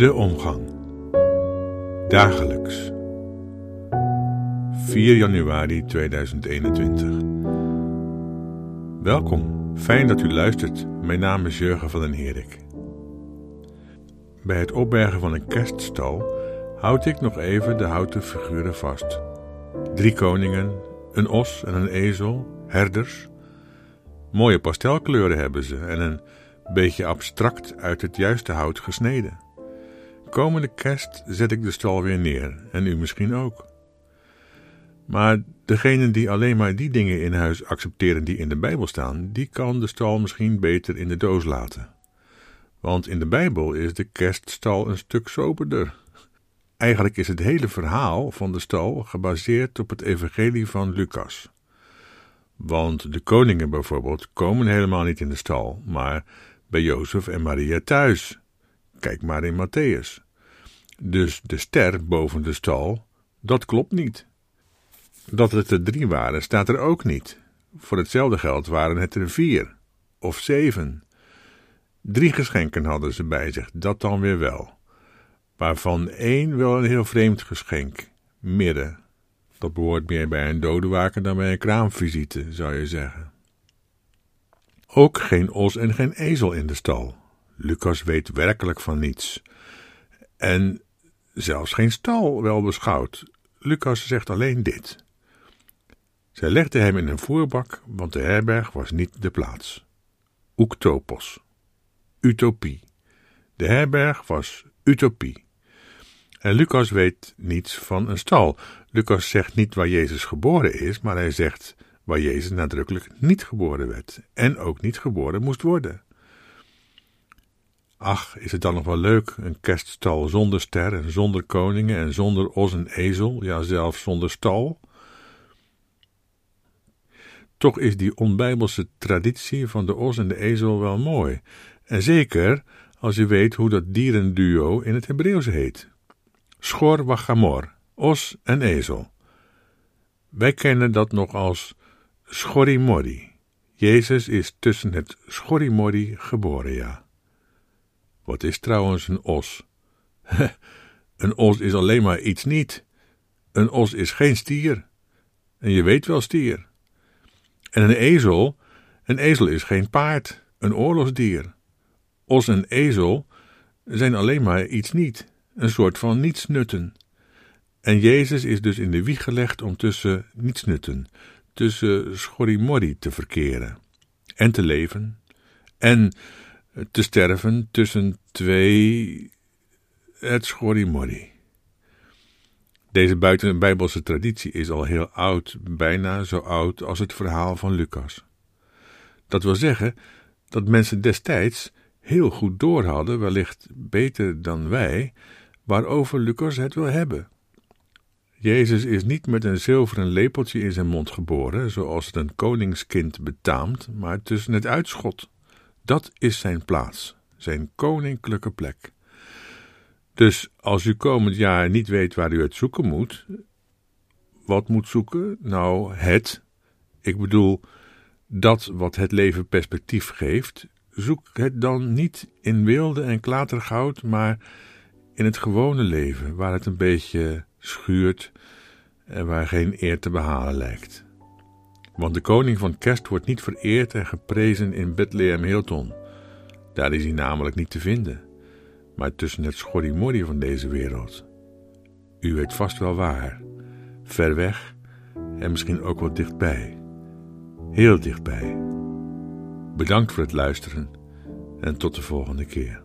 De omgang. Dagelijks. 4 januari 2021. Welkom, fijn dat u luistert. Mijn naam is Jurgen van den Herik. Bij het opbergen van een kerststal houd ik nog even de houten figuren vast. Drie koningen, een os en een ezel, herders. Mooie pastelkleuren hebben ze en een beetje abstract uit het juiste hout gesneden. Komende kerst zet ik de stal weer neer en u misschien ook. Maar degene die alleen maar die dingen in huis accepteren die in de Bijbel staan, die kan de stal misschien beter in de doos laten. Want in de Bijbel is de kerststal een stuk soberder. Eigenlijk is het hele verhaal van de stal gebaseerd op het evangelie van Lucas. Want de koningen bijvoorbeeld komen helemaal niet in de stal, maar bij Jozef en Maria thuis. Kijk maar in Matthäus. Dus de ster boven de stal, dat klopt niet. Dat het er drie waren, staat er ook niet. Voor hetzelfde geld waren het er vier of zeven. Drie geschenken hadden ze bij zich, dat dan weer wel. Waarvan één wel een heel vreemd geschenk, midden. Dat behoort meer bij een dodenwaker dan bij een kraamvisite, zou je zeggen. Ook geen os en geen ezel in de stal. Lucas weet werkelijk van niets. En zelfs geen stal wel beschouwd. Lucas zegt alleen dit. Zij legde hem in een voerbak, want de herberg was niet de plaats. Oektopos. Utopie. De herberg was utopie. En Lucas weet niets van een stal. Lucas zegt niet waar Jezus geboren is, maar hij zegt waar Jezus nadrukkelijk niet geboren werd en ook niet geboren moest worden. Ach, is het dan nog wel leuk, een kerststal zonder ster en zonder koningen en zonder os en ezel, ja zelfs zonder stal? Toch is die onbijbelse traditie van de os en de ezel wel mooi, en zeker als je weet hoe dat dierenduo in het Hebreeuws heet. Schor wachamor, os en ezel. Wij kennen dat nog als Schorrimorri. Jezus is tussen het Schorrimorri geboren, ja. Wat is trouwens een os? een os is alleen maar iets niet. Een os is geen stier. En je weet wel stier. En een ezel, een ezel is geen paard, een oorlogsdier. Os en ezel zijn alleen maar iets niet, een soort van nietsnutten. En Jezus is dus in de wieg gelegd om tussen nietsnutten, tussen schorrimorri te verkeren en te leven en te sterven tussen twee het schorrimorri. Deze buitenbijbelse traditie is al heel oud, bijna zo oud als het verhaal van Lucas. Dat wil zeggen dat mensen destijds heel goed door hadden, wellicht beter dan wij, waarover Lucas het wil hebben. Jezus is niet met een zilveren lepeltje in zijn mond geboren, zoals het een koningskind betaamt, maar tussen het uitschot. Dat is zijn plaats, zijn koninklijke plek. Dus als u komend jaar niet weet waar u het zoeken moet, wat moet zoeken? Nou, het. Ik bedoel, dat wat het leven perspectief geeft, zoek het dan niet in wilde en klatergoud, maar in het gewone leven, waar het een beetje schuurt en waar geen eer te behalen lijkt. Want de koning van kerst wordt niet vereerd en geprezen in Bethlehem Hilton. Daar is hij namelijk niet te vinden, maar tussen het schorrimorri van deze wereld. U weet vast wel waar, ver weg en misschien ook wel dichtbij. Heel dichtbij. Bedankt voor het luisteren en tot de volgende keer.